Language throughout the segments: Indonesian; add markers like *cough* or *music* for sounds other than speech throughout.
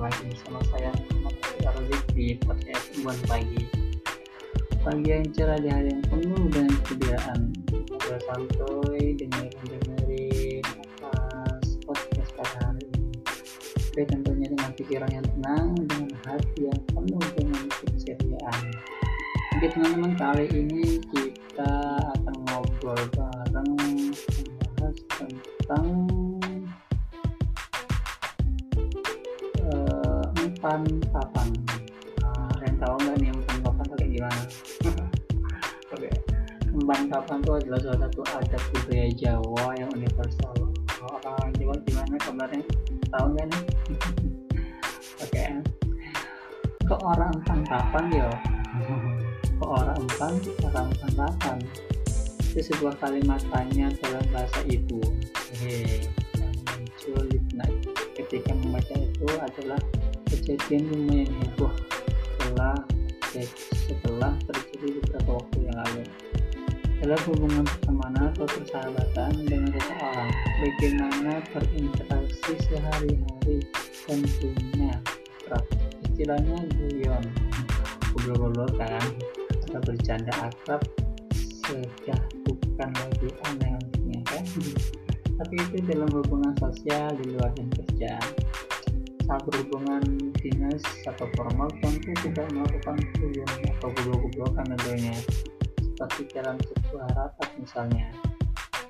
lagi sama saya. Muhammad di podcast Buat Pagi Pagi yang cerah di hari yang penuh dengan kebiasaan Ngobrol santuy, dengerin-dengerin pas podcast pada hari ini. Tentunya dengan pikiran yang tenang, dengan hati yang penuh dengan keceriaan. Jadi teman-teman kali ini kita akan ngobrol empan papan nah, kalian tahu nggak nih empan papan itu kayak gimana? *laughs* Oke. Empan papan itu adalah salah satu adat budaya Jawa yang universal. Oh, orang Jawa gimana kabarnya? Tahu nggak nih? *laughs* Oke. Ke orang empan papan yo? Ke orang empan? Orang empan papan itu sebuah kalimat tanya dalam bahasa ibu. Hehe yang muncul di benak ketika membaca itu adalah kejadian lumayan heboh setelah setelah terjadi beberapa waktu yang lalu. Dalam hubungan pertemanan atau persahabatan dengan seseorang bagaimana berinteraksi sehari-hari tentunya istilahnya guyon. Ngobrol-ngobrol kan? Atau bercanda akrab sudah bukan lagi aneh untuknya kan tapi itu dalam hubungan sosial di luar jam kerja saat berhubungan dinas atau formal tentu tidak melakukan guyon atau goblok-goblokan tentunya. Seperti dalam sebuah rapat misalnya.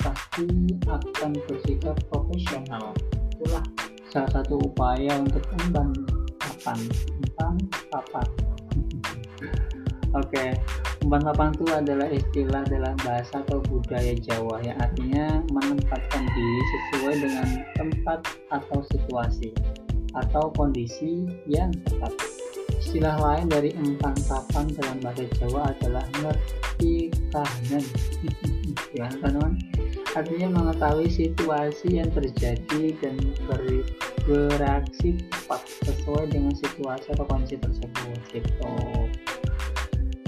Pasti akan bersikap profesional. Itulah salah satu upaya untuk emban papan emban *laughs* papan. Oke. Umpan papan itu adalah istilah dalam bahasa atau budaya Jawa yang artinya menempatkan diri sesuai dengan tempat atau situasi atau kondisi yang tepat. Istilah lain dari umpan papan dalam bahasa Jawa adalah ngerti kahanan. *laughs* ya, teman-teman? Artinya mengetahui situasi yang terjadi dan ber bereaksi tepat sesuai dengan situasi atau kondisi tersebut. Gitu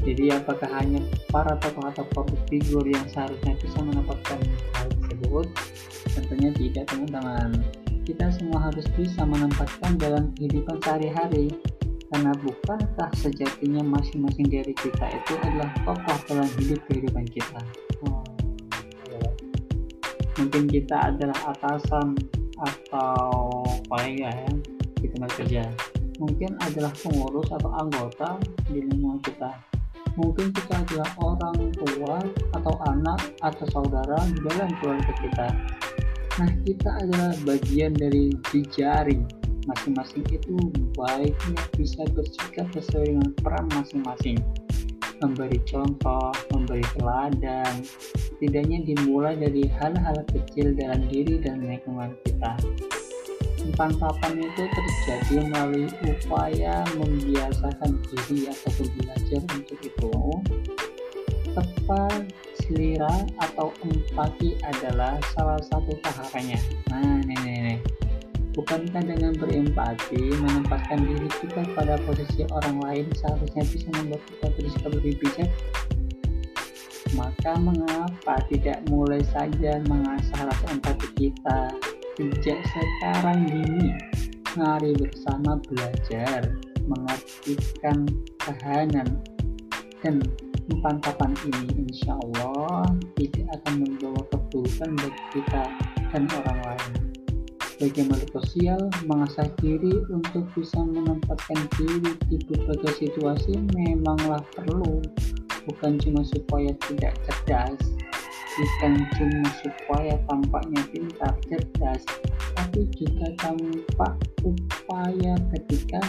jadi apakah hanya para tokoh atau public figure yang seharusnya bisa mendapatkan hal tersebut tentunya tidak teman-teman kita semua harus bisa menempatkan dalam kehidupan sehari-hari. Karena bukankah sejatinya masing-masing dari kita itu adalah tokoh dalam hidup kehidupan kita? Mungkin kita adalah atasan atau kolega ya di tempat kerja. Mungkin adalah pengurus atau anggota di lingkungan kita. Mungkin kita adalah orang tua atau anak atau saudara di dalam keluarga kita nah kita adalah bagian dari jejari masing-masing itu baiknya bisa bersikap sesuai dengan peran masing-masing. Memberi contoh, memberi teladan tidaknya dimulai dari hal-hal kecil dalam diri dan lingkungan kita. Empan papan itu terjadi melalui upaya membiasakan diri atau belajar untuk itu. Tepat selera atau empati adalah salah satu tahapannya. Nah, ini, ini, ini. Bukankah dengan berempati menempatkan diri kita pada posisi orang lain seharusnya bisa membuat kita bersikap lebih bijak? Maka mengapa tidak mulai saja mengasah rasa empati kita Sejak sekarang ini, mari bersama belajar mengartikan tahanan dan empan papan ini insya Allah tidak akan membawa keburukan bagi kita dan orang lain. Bagaimana sosial mengasah diri untuk bisa menempatkan diri di berbagai situasi memanglah perlu, bukan cuma supaya tidak cerdas, bukan cuma supaya tampaknya pintar cerdas tapi juga tampak upaya ketika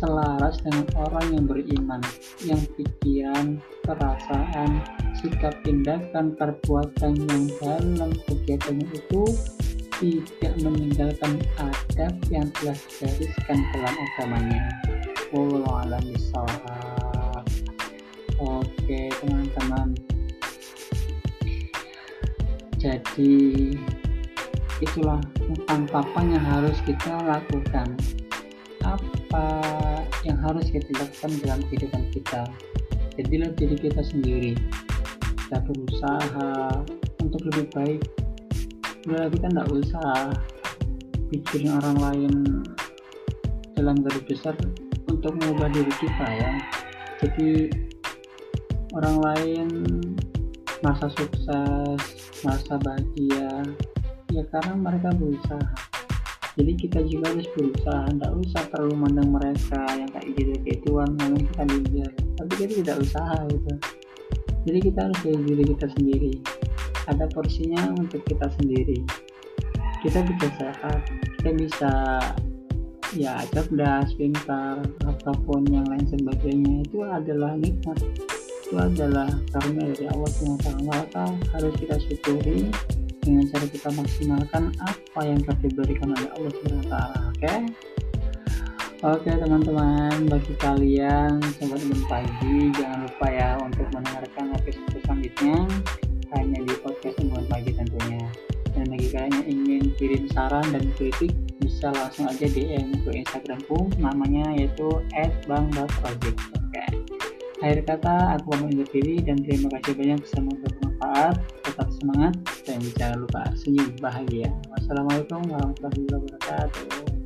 selaras dengan orang yang beriman yang pikiran, perasaan, sikap tindakan, perbuatan yang dalam kegiatannya itu tidak meninggalkan adab yang telah digariskan dalam agamanya. Wallahu a'lam Oke, teman-teman. Jadi itulah ungkapan yang harus kita lakukan apa yang harus kita lakukan dalam kehidupan kita? Jadilah diri kita sendiri kita berusaha untuk lebih baik. Bila kita tidak usah bikin orang lain dalam garis besar untuk mengubah diri kita ya. Jadi orang lain masa sukses masa bahagia ya karena mereka berusaha jadi kita juga harus berusaha tidak usah terlalu mandang mereka yang kayak gitu Tuhan memang kita belajar. Tapi kita tidak usaha gitu. Jadi kita harus dari diri kita sendiri. Ada porsinya untuk kita sendiri. Kita bisa sehat kita bisa ya cerdas pintar ataupun yang lain sebagainya. Itu adalah nikmat. Itu adalah karunia dari Allah SWT harus kita syukuri dengan cara kita maksimalkan apa yang telah diberikan oleh Allah SWT oke Oke teman-teman, bagi kalian sobat Ibn Pagi, jangan lupa ya untuk mendengarkan episode selanjutnya hanya di podcast Ibn Pagi tentunya. Dan bagi kalian yang ingin kirim saran dan kritik, bisa langsung aja DM ke Instagramku, namanya yaitu @bang.project. Oke. Akhir kata, aku mau undur diri dan terima kasih banyak semoga bermanfaat, semangat, dan jangan lupa senyum bahagia. Wassalamualaikum warahmatullahi wabarakatuh.